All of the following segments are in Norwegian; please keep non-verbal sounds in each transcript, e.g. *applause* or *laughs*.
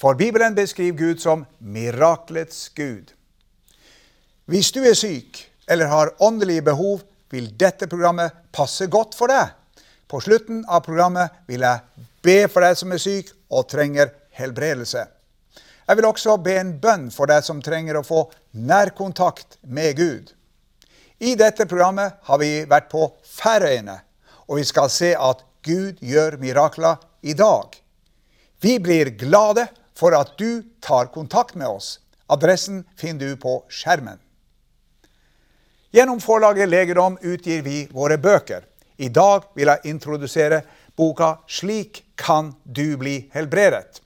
For Bibelen beskriver Gud som miraklets Gud. Hvis du er syk eller har åndelige behov, vil dette programmet passe godt for deg. På slutten av programmet vil jeg be for deg som er syk og trenger helbredelse. Jeg vil også be en bønn for deg som trenger å få nærkontakt med Gud. I dette programmet har vi vært på Færøyene, og vi skal se at Gud gjør mirakler i dag. Vi blir glade for at du tar kontakt med oss. Adressen finner du på skjermen. Gjennom forlaget Legedom utgir vi våre bøker. I dag vil jeg introdusere boka 'Slik kan du bli helbredet'.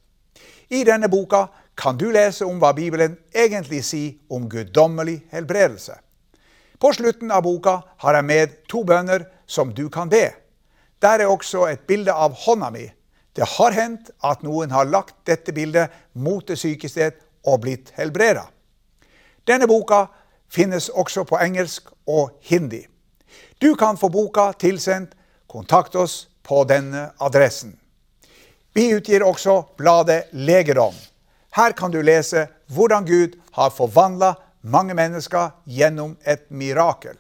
I denne boka kan du lese om hva Bibelen egentlig sier om guddommelig helbredelse. På slutten av boka har jeg med to bønner som du kan be. Der er også et bilde av hånda mi. Det har hendt at noen har lagt dette bildet mot det syke og blitt helbreda. Denne boka finnes også på engelsk og hindi. Du kan få boka tilsendt. Kontakt oss på denne adressen. Vi utgir også bladet Legedom. Her kan du lese hvordan Gud har forvandla mange mennesker gjennom et mirakel.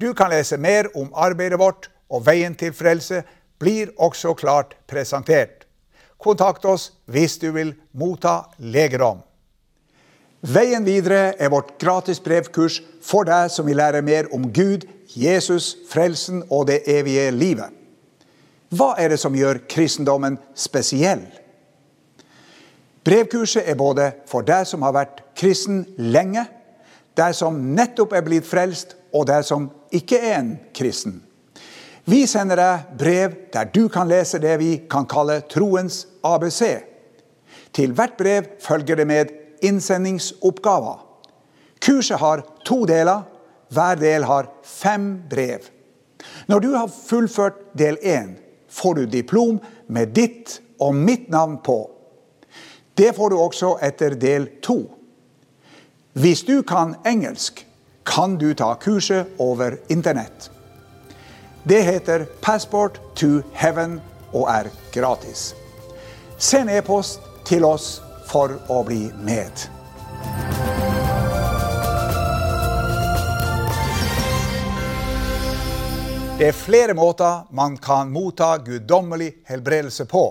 Du kan lese mer om arbeidet vårt, og veien til frelse blir også klart presentert. Kontakt oss hvis du vil motta legedom. Veien videre er vårt gratis brevkurs for deg som vil lære mer om Gud, Jesus, frelsen og det evige livet. Hva er det som gjør kristendommen spesiell? Brevkurset er både for deg som har vært kristen lenge, deg som nettopp er blitt frelst, og deg som ikke er en kristen. Vi sender deg brev der du kan lese det vi kan kalle troens ABC. Til hvert brev følger det med innsendingsoppgaver. Kurset har to deler. Hver del har fem brev. Når du har fullført del én, får du diplom med ditt og mitt navn på. Det får du også etter del to. Hvis du kan engelsk, kan du ta kurset over Internett. Det heter Passport to Heaven og er gratis. Send e-post til oss for å bli med. Det er flere måter man kan motta guddommelig helbredelse på.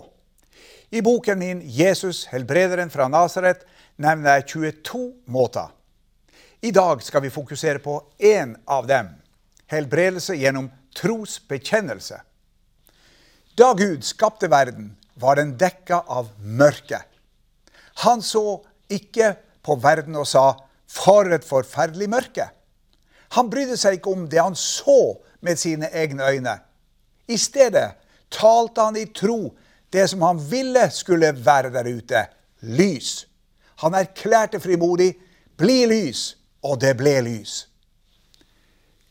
I boken min 'Jesus, helbrederen fra Nasaret' nevner jeg 22 måter. I dag skal vi fokusere på én av dem helbredelse gjennom trosbekjennelse. Da Gud skapte verden, var den dekka av mørke. Han så ikke på verden og sa 'for et forferdelig mørke'. Han brydde seg ikke om det han så med sine egne øyne. I stedet talte han i tro det som han ville skulle være der ute lys. Han erklærte frimodig 'bli lys', og det ble lys.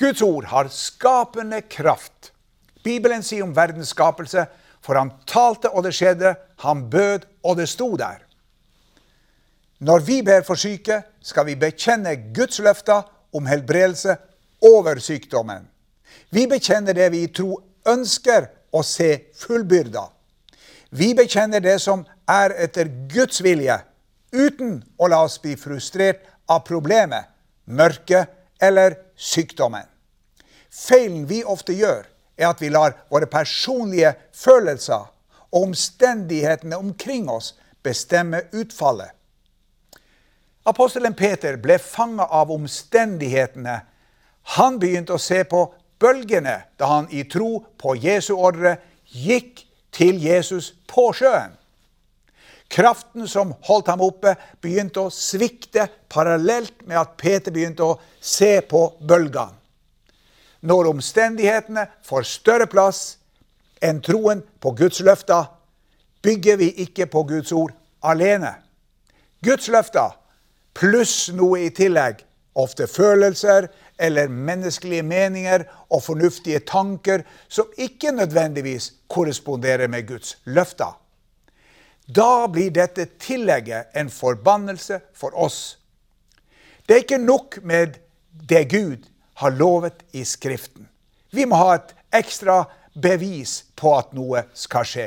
Guds ord har skapende kraft. Bibelen sier om verdens skapelse, for han talte, og det skjedde. Han bød, og det sto der. Når vi ber for syke, skal vi bekjenne Guds løfter om helbredelse over sykdommen. Vi bekjenner det vi i tro ønsker å se fullbyrda. Vi bekjenner det som er etter Guds vilje, uten å la oss bli frustrert av problemet, mørket eller sykdommen. Feilen vi ofte gjør, er at vi lar våre personlige følelser og omstendighetene omkring oss bestemme utfallet. Apostelen Peter ble fanga av omstendighetene. Han begynte å se på bølgene da han i tro på Jesu ordre gikk til Jesus på sjøen. Kraften som holdt ham oppe, begynte å svikte parallelt med at Peter begynte å se på bølgene. Når omstendighetene får større plass enn troen på Guds løfter, bygger vi ikke på Guds ord alene. Guds løfter pluss noe i tillegg, ofte følelser eller menneskelige meninger og fornuftige tanker som ikke nødvendigvis korresponderer med Guds løfter. Da blir dette tillegget en forbannelse for oss. Det er ikke nok med det Gud har lovet i Skriften. Vi må ha et ekstra bevis på at noe skal skje.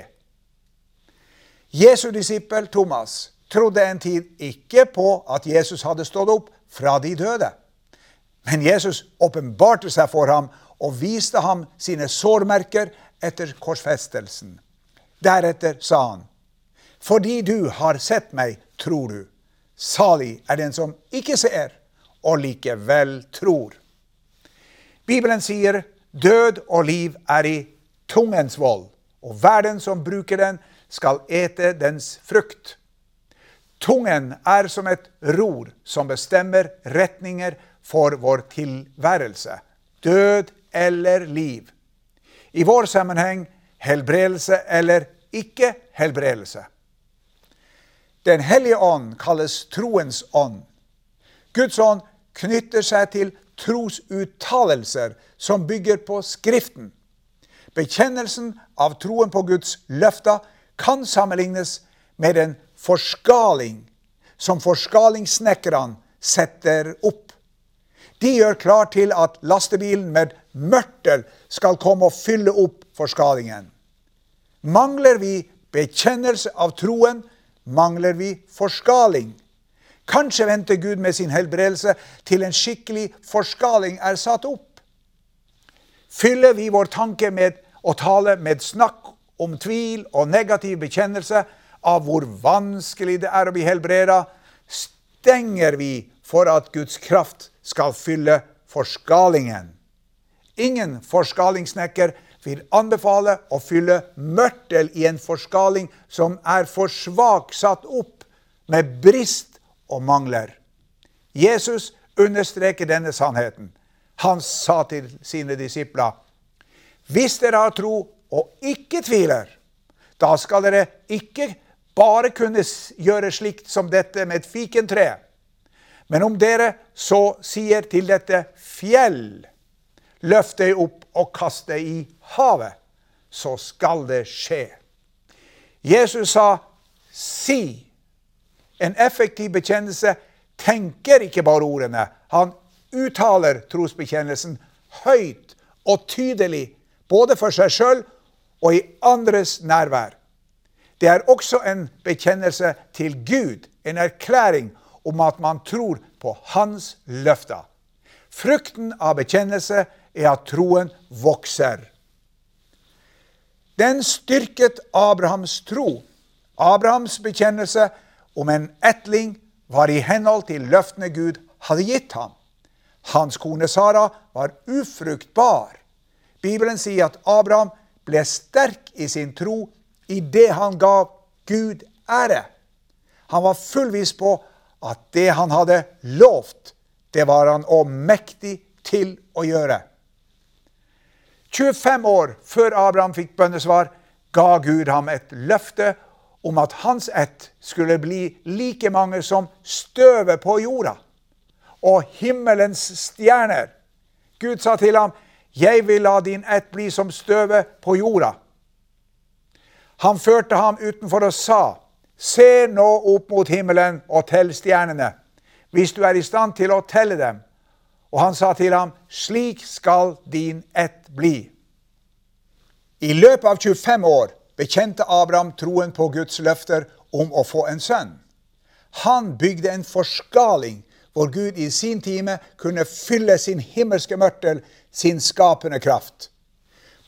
Jesu disippel Thomas trodde en tid ikke på at Jesus hadde stått opp fra de døde. Men Jesus åpenbarte seg for ham og viste ham sine sårmerker etter korsfestelsen. Deretter sa han, fordi du har sett meg, tror du. Salig er den som ikke ser, og likevel tror. Bibelen sier død og liv er i tungens vold, og hver den som bruker den, skal ete dens frukt. Tungen er som et ror som bestemmer retninger for vår tilværelse. Død eller liv. I vår sammenheng helbredelse eller ikke helbredelse. Den hellige ånd kalles troens ånd. Guds ånd knytter seg til trosuttalelser som bygger på Skriften. Bekjennelsen av troen på Guds løfter kan sammenlignes med en forskaling som forskalingssnekkerne setter opp. De gjør klar til at lastebilen med mørtel skal komme og fylle opp forskalingen. Mangler vi bekjennelse av troen, mangler vi forskaling. Kanskje venter Gud med sin helbredelse til en skikkelig forskaling er satt opp. Fyller vi vår tanke med å tale med snakk om tvil og negativ bekjennelse av hvor vanskelig det er å bli helbreda, stenger vi for at Guds kraft skal fylle forskalingen. Ingen forskalingssnekker vil anbefale å fylle mørtel i en forskaling som er for svak satt opp, med brist og mangler. Jesus understreker denne sannheten. Han sa til sine disipler, hvis dere har tro og ikke tviler, da skal dere ikke bare kunne gjøre slikt som dette med et fikentre. Men om dere så sier til dette fjell, løft deg opp og kast deg i havet, så skal det skje. Jesus sa si. En effektiv bekjennelse tenker ikke bare ordene. Han uttaler trosbekjennelsen høyt og tydelig, både for seg sjøl og i andres nærvær. Det er også en bekjennelse til Gud, en erklæring om at man tror på Hans løfter. Frukten av bekjennelse er at troen vokser. Den styrket Abrahams tro. Abrahams bekjennelse om en etling var i henhold til løftene Gud hadde gitt ham. Hans kone Sara var ufruktbar. Bibelen sier at Abraham ble sterk i sin tro i det han gav Gud ære. Han var fullvis på at det han hadde lovt, det var han òg mektig til å gjøre. 25 år før Abraham fikk bønnesvar, ga Gud ham et løfte om at hans ett skulle bli like mange som støvet på jorda og himmelens stjerner. Gud sa til ham, 'Jeg vil la din ett bli som støvet på jorda'. Han førte ham utenfor og sa, 'Se nå opp mot himmelen og tell stjernene, hvis du er i stand til å telle dem.' Og han sa til ham, 'Slik skal din ett bli'. I løpet av 25 år bekjente Abraham troen på Guds løfter om å få en sønn. Han bygde en forskaling hvor Gud i sin time kunne fylle sin himmelske mørtel, sin skapende kraft.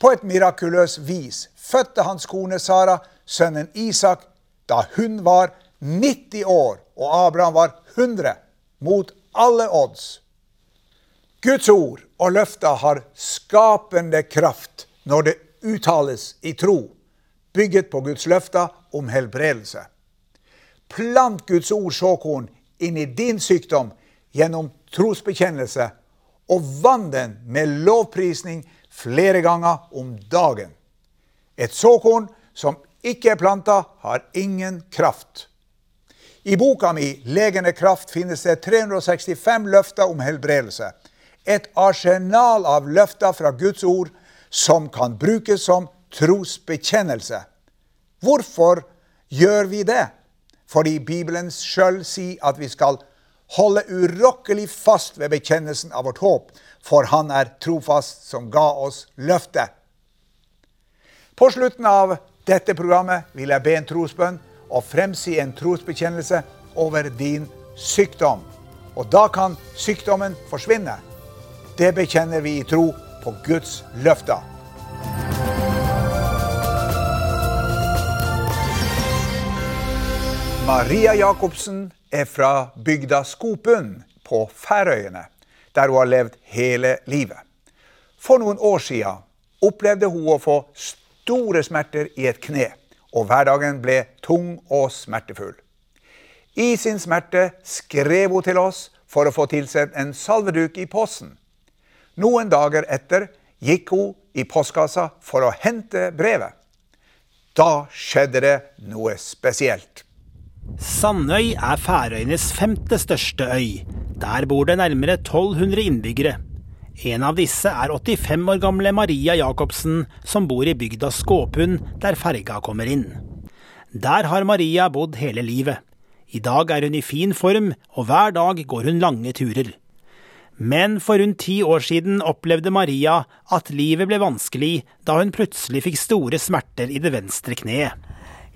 På et mirakuløst vis fødte hans kone Sara sønnen Isak da hun var 90 år og Abraham var 100, mot alle odds. Guds ord og løfter har skapende kraft når det uttales i tro, bygget på Guds løfter om helbredelse. Plant Guds ord såkorn inn i din sykdom gjennom trosbekjennelse, og vann den med lovprisning flere ganger om dagen. Et såkorn som ikke er planta, har ingen kraft. I boka mi 'Legende kraft' finnes det 365 løfter om helbredelse. Et arsenal av løfter fra Guds ord som kan brukes som trosbekjennelse. Hvorfor gjør vi det? Fordi Bibelen sjøl sier at vi skal holde urokkelig fast ved bekjennelsen av vårt håp, for Han er trofast som ga oss løftet. På slutten av dette programmet vil jeg be en trosbønn og fremsi en trosbekjennelse over din sykdom. Og da kan sykdommen forsvinne. Det bekjenner vi i tro på Guds løfter. Maria Jacobsen er fra bygda Skopun på Færøyene, der hun har levd hele livet. For noen år siden opplevde hun å få store smerter i et kne, og hverdagen ble tung og smertefull. I sin smerte skrev hun til oss for å få tilsendt en salveduk i posten. Noen dager etter gikk hun i postkassa for å hente brevet. Da skjedde det noe spesielt. Sandøy er Færøyenes femte største øy. Der bor det nærmere 1200 innbyggere. En av disse er 85 år gamle Maria Jacobsen, som bor i bygda Skåpund, der ferga kommer inn. Der har Maria bodd hele livet. I dag er hun i fin form, og hver dag går hun lange turer. Men for rundt ti år siden opplevde Maria at livet ble vanskelig da hun plutselig fikk store smerter i det venstre kneet.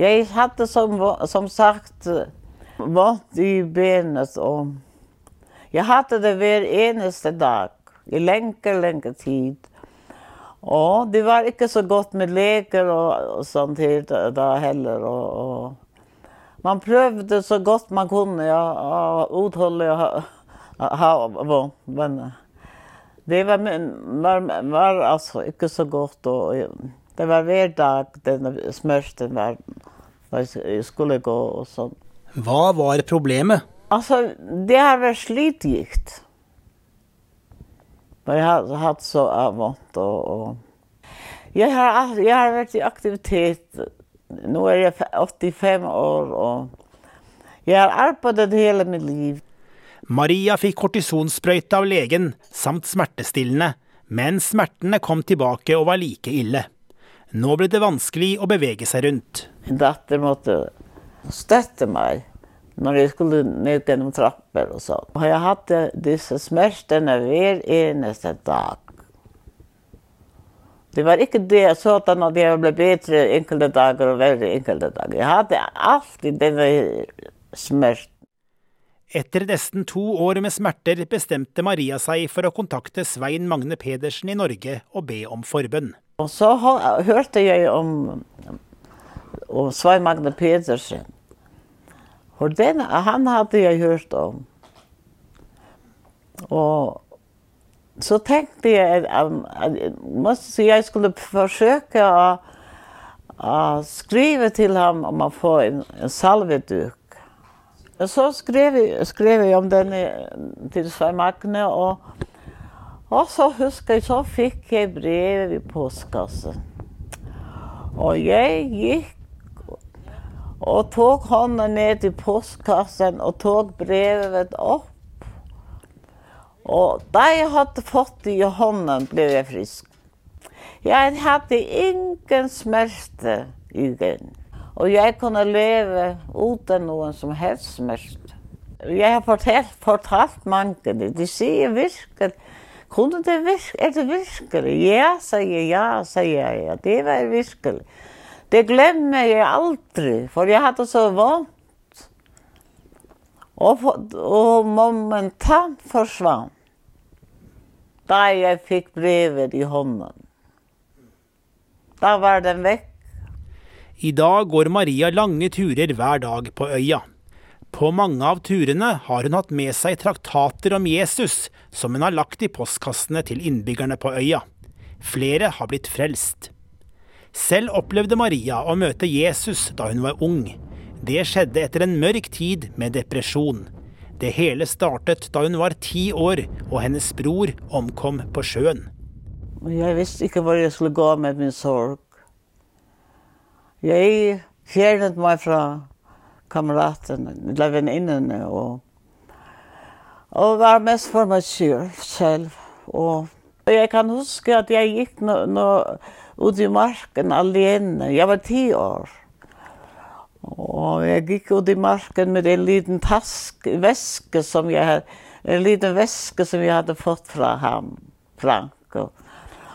Jeg hadde som, som sagt vondt i benet og jeg hadde det hver eneste dag i lenge, lenge tid. Og det var ikke så godt med leker og, og sånt helt da heller. Og, og man prøvde så godt man kunne ja, å utholde og ha, ha vondt. Men det var, var, var altså ikke så godt. Og, det var hver dag den smørsten var jeg skulle gå og sånn. Hva var problemet? Altså, det har vært slitgikt. Jeg har hatt så vondt. Og, og. Jeg, har, jeg har vært i aktivitet. Nå er jeg 85 år, og jeg har arbeidet hele mitt liv. Maria fikk kortisonsprøyte av legen samt smertestillende, men smertene kom tilbake og var like ille. Nå ble det vanskelig å bevege seg rundt. Min datter måtte støtte meg når jeg skulle ned gjennom trapper og sånn. Og jeg hadde disse smertene hver eneste dag. Det var ikke det sånn at jeg ble bedre enkelte dager og verre enkelte dager. Jeg hadde alltid denne smerten. Etter nesten to år med smerter bestemte Maria seg for å kontakte Svein Magne Pedersen i Norge og be om forbønn. Og så hørte jeg om, og Svein Magne Pedersen. Og den, han hadde jeg hørt om. Og så tenkte jeg at, at, at jeg skulle forsøke å, å skrive til ham om å få en, en salveduk. Og så skrev, skrev jeg om den til Svein Magne, og, og så husker jeg, så fikk jeg brev i postkassen. Og jeg gikk och tog honom ner till postkassen og tog brevet opp. Og där jag hade fått i honom blev jag frisk. Jeg hadde ingen smärta i den. Och jag kunde leva utan någon som helst smärta. Jeg har fortalt, fortalt mange det. De sier virkelig, kunne det virkelig, er det virkelig? Ja, sier jeg, ja, sier jeg, ja, det var virkelig. Det glemmer jeg aldri, for jeg hadde så vondt. Og, og momentant forsvant da jeg fikk brevet i hånden. Da var den vekk. I dag går Maria lange turer hver dag på øya. På mange av turene har hun hatt med seg traktater om Jesus, som hun har lagt i postkassene til innbyggerne på øya. Flere har blitt frelst. Selv opplevde Maria å møte Jesus da hun var ung. Det skjedde etter en mørk tid med depresjon. Det hele startet da hun var ti år og hennes bror omkom på sjøen. Jeg visste ikke hvor jeg skulle gå med min sorg. Jeg fjernet meg fra kameratene, eller venninnene. Og, og var mest for meg selv. Og, jeg kan huske at jeg gikk nå, nå ut i marken alene. Jeg var ti år. Og jeg gikk ut i marken med en liten task, veske som jeg hadde, en liten veske som jeg hadde fått fra ham, Frank. Og,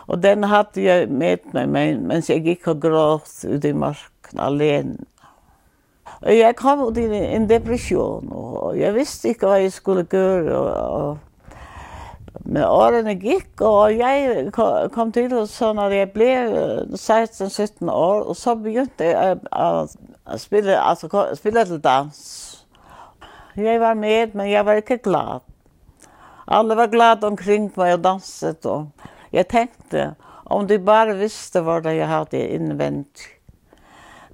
og den hadde jeg med meg men, mens jeg gikk og gråt ut i marken alene. Og jeg kom ut i en depresjon, og jeg visste ikke hva jeg skulle gjøre. Og, og Men årene gikk, og jeg kom til så at jeg ble 16-17 år, og så begynte jeg å spille, altså, spille til dans. Jeg var med, men jeg var ikke glad. Alle var glad omkring meg og danset, og jeg tenkte, om de bare visste hva det jeg hadde innvendt.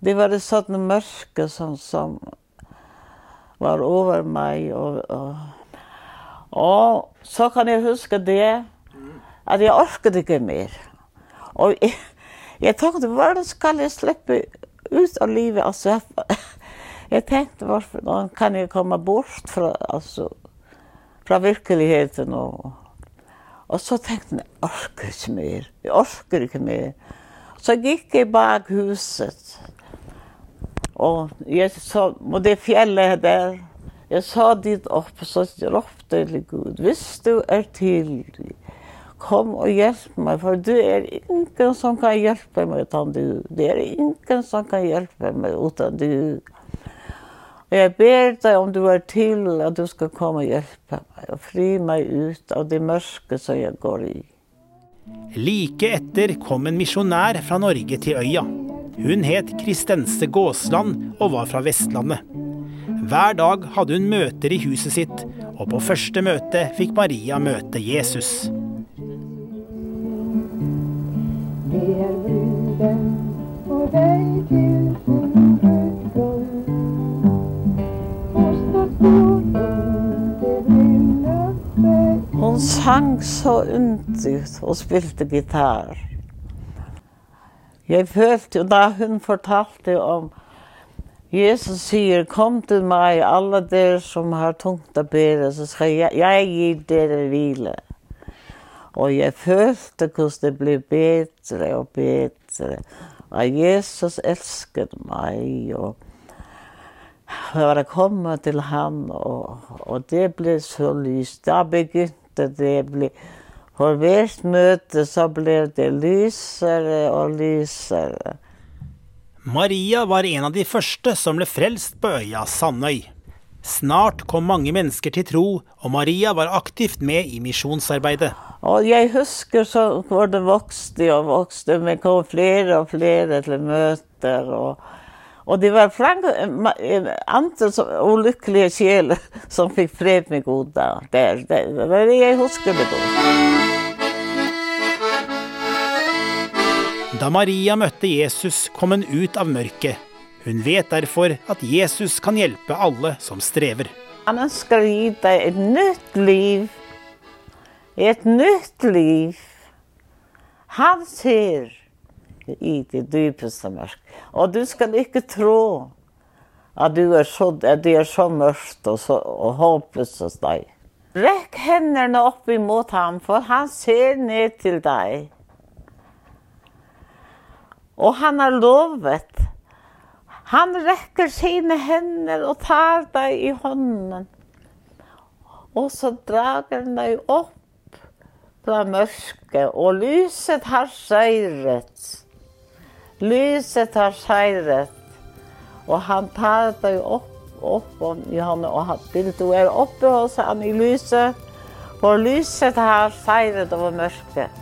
Det var det sånne mørke som, som var over meg, og, og og så kan jeg huske det, at jeg orket ikke mer. Og jeg, jeg tenkte, hvordan skal jeg slippe ut av livet? Altså, jeg tenkte, hvorfor kan jeg komme bort fra, altså, fra virkeligheten? Og, og så tenkte jeg, jeg orker ikke mer. Jeg orker ikke mer. Så gikk jeg bak huset. Og jeg så, og det fjellet der, jeg sa dit opp, så ropte jeg til Gud, hvis du er til, kom og hjelp meg, for du er ingen som kan hjelpe meg uten du. Det er ingen som kan hjelpe meg uten du. Og jeg ber deg om du er til, at du skal komme og hjelpe meg, og fri meg ut av det mørke som jeg går i. Like etter kom en misjonær fra Norge til øya. Hun het Kristense Gåsland og var fra Vestlandet. Hver dag hadde hun møter i huset sitt, og på første møte fikk Maria møte Jesus. Hun sang så yndig og spilte gitar. Jeg følte jo da hun fortalte om Jesus sier, kom til meg, alle dere som har tungt å bære, så skal jeg, jeg gi dere hvile. Og jeg følte hvordan det ble bedre og bedre. Og Jesus elsket meg, og jeg var kommet til ham, og, og det ble så lyst. Da begynte det å bli For hvert møte så ble det lysere og lysere. Maria var en av de første som ble frelst på øya Sandøy. Snart kom mange mennesker til tro, og Maria var aktivt med i misjonsarbeidet. Og jeg husker så hvor det vokste og vokste. Vi kom flere og flere til møter. Og, og det var andre ulykkelige sjeler *laughs* som fikk fred med Gud Der, det, det, jeg husker det godt. Da Maria møtte Jesus, kom hun ut av mørket. Hun vet derfor at Jesus kan hjelpe alle som strever. Han ønsker å gi deg et nytt liv. Et nytt liv. Han ser i det dypeste mørket. Og du skal ikke tro at du er så, det er så mørkt og, og håpløst hos deg. Rekk hendene opp imot ham, for han ser ned til deg. og han har lovet. Han rekker sine hender og tar deg i hånden. Og så drager han deg opp fra mørket, og lyset har seiret. Lyset har seiret. Og han tar deg opp, opp i hånden, og han, til du er oppe hos han i lyset, for lyset har seiret over mørket.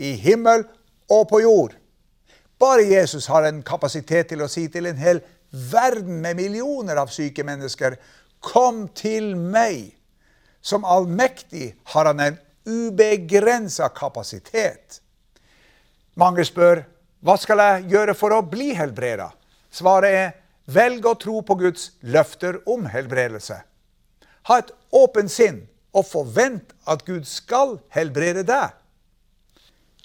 i himmel og på jord. Bare Jesus har en kapasitet til å si til en hel verden med millioner av syke mennesker Kom til meg. Som allmektig har han en ubegrensa kapasitet. Mange spør hva skal jeg gjøre for å bli helbreda? Svaret er velg å tro på Guds løfter om helbredelse. Ha et åpent sinn og forvent at Gud skal helbrede deg.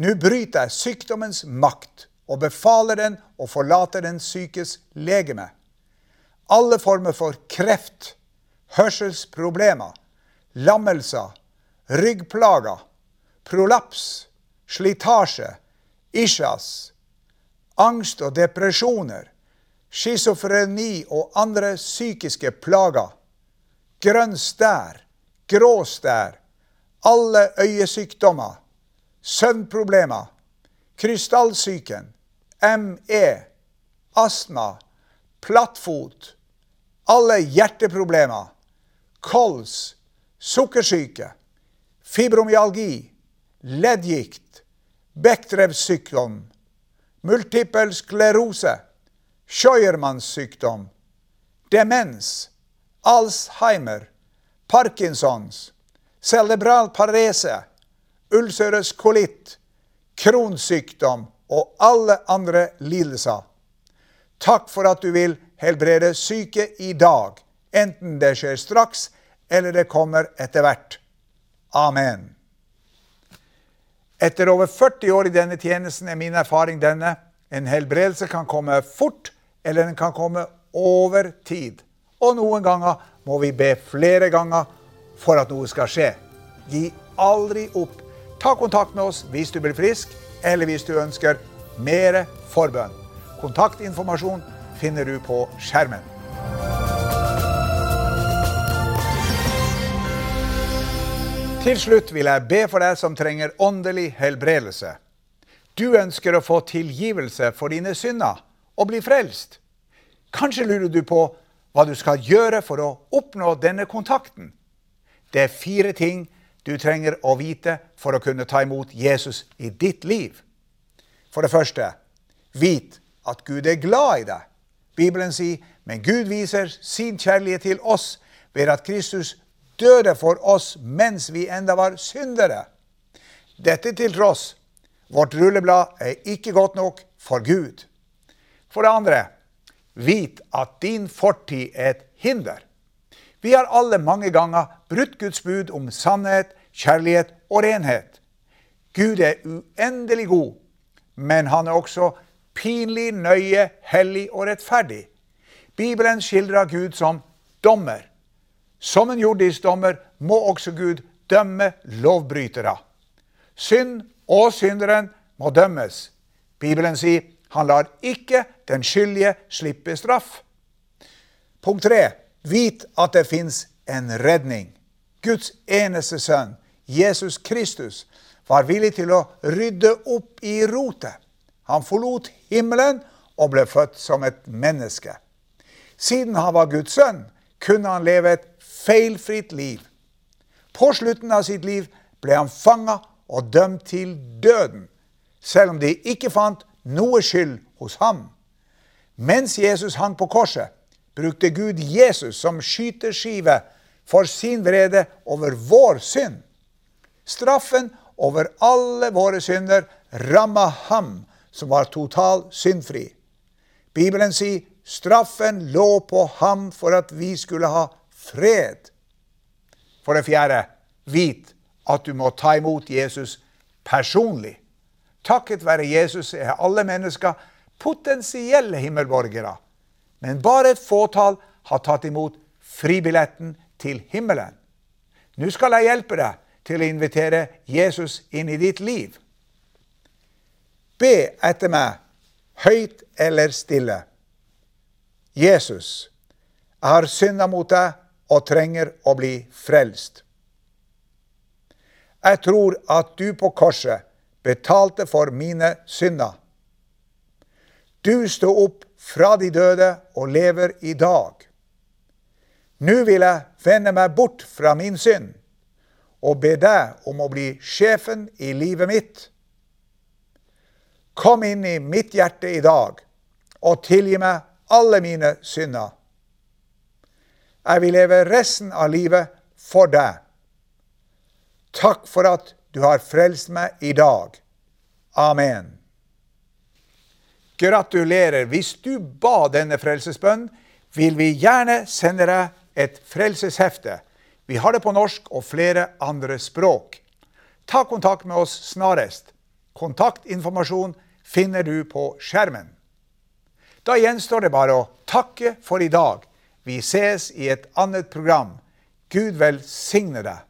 Nå bryter jeg sykdommens makt og befaler den å forlate den sykes legeme. Alle former for kreft, hørselsproblemer, lammelser, ryggplager, prolaps, slitasje, isjas, angst og depresjoner, schizofreni og andre psykiske plager, grønn stær, grå stær, alle øyesykdommer, søvnproblemer, krystallsyken, ME, astma, plattfot, alle hjerteproblemer, kols, sukkersyke, fibromyalgi, leddgikt, Bechdrevs sykdom, multippel sklerose, Scheuermanns demens, Alzheimer, Parkinsons, cerebral parese, ulcerøs kolitt, kronsykdom og alle andre lidelser. Takk for at du vil helbrede syke i dag, enten det skjer straks eller det kommer etter hvert. Amen. Etter over 40 år i denne tjenesten er min erfaring denne. En helbredelse kan komme fort, eller den kan komme over tid. Og noen ganger må vi be flere ganger for at noe skal skje. Gi aldri opp. Ta kontakt med oss hvis du blir frisk, eller hvis du ønsker mer forbønn. Kontaktinformasjon finner du på skjermen. Til slutt vil jeg be for deg som trenger åndelig helbredelse. Du ønsker å få tilgivelse for dine synder og bli frelst. Kanskje lurer du på hva du skal gjøre for å oppnå denne kontakten. Det er fire ting du trenger å vite for å kunne ta imot Jesus i ditt liv. For det første, vit at Gud er glad i deg. Bibelen sier, men Gud viser sin kjærlighet til oss ved at Kristus døde for oss mens vi enda var syndere. Dette til tross, vårt rulleblad er ikke godt nok for Gud. For det andre, vit at din fortid er et hinder. Vi har alle mange ganger brutt Guds bud om sannhet, kjærlighet og renhet. Gud er uendelig god, men han er også pinlig nøye, hellig og rettferdig. Bibelen skildrer Gud som dommer. Som en jordisk dommer må også Gud dømme lovbrytere. Synd og synderen må dømmes. Bibelen sier han lar ikke den skyldige slippe straff. Punkt tre. Vit at det fins en redning. Guds eneste sønn, Jesus Kristus, var villig til å rydde opp i rotet. Han forlot himmelen og ble født som et menneske. Siden han var Guds sønn, kunne han leve et feilfritt liv. På slutten av sitt liv ble han fanga og dømt til døden, selv om de ikke fant noe skyld hos ham. Mens Jesus hang på korset, brukte Gud Jesus som skyteskive for sin vrede over vår synd. Straffen over alle våre synder ramma ham som var totalt syndfri. Bibelen sier straffen lå på ham for at vi skulle ha fred. For det fjerde, vit at du må ta imot Jesus personlig. Takket være Jesus er alle mennesker potensielle himmelborgere. Men bare et fåtall har tatt imot fribilletten til himmelen. Nå skal jeg hjelpe deg til å invitere Jesus inn i ditt liv. Be etter meg, høyt eller stille. Jesus, jeg har synda mot deg og trenger å bli frelst. Jeg tror at du på korset betalte for mine synder. Du sto opp fra de døde og lever i dag. Nå vil jeg vende meg bort fra min synd og be deg om å bli sjefen i livet mitt. Kom inn i mitt hjerte i dag og tilgi meg alle mine synder. Jeg vil leve resten av livet for deg. Takk for at du har frelst meg i dag. Amen. Gratulerer. Hvis du ba denne frelsesbønnen, vil vi gjerne sende deg et frelseshefte. Vi har det på norsk og flere andre språk. Ta kontakt med oss snarest. Kontaktinformasjon finner du på skjermen. Da gjenstår det bare å takke for i dag. Vi ses i et annet program. Gud velsigne deg.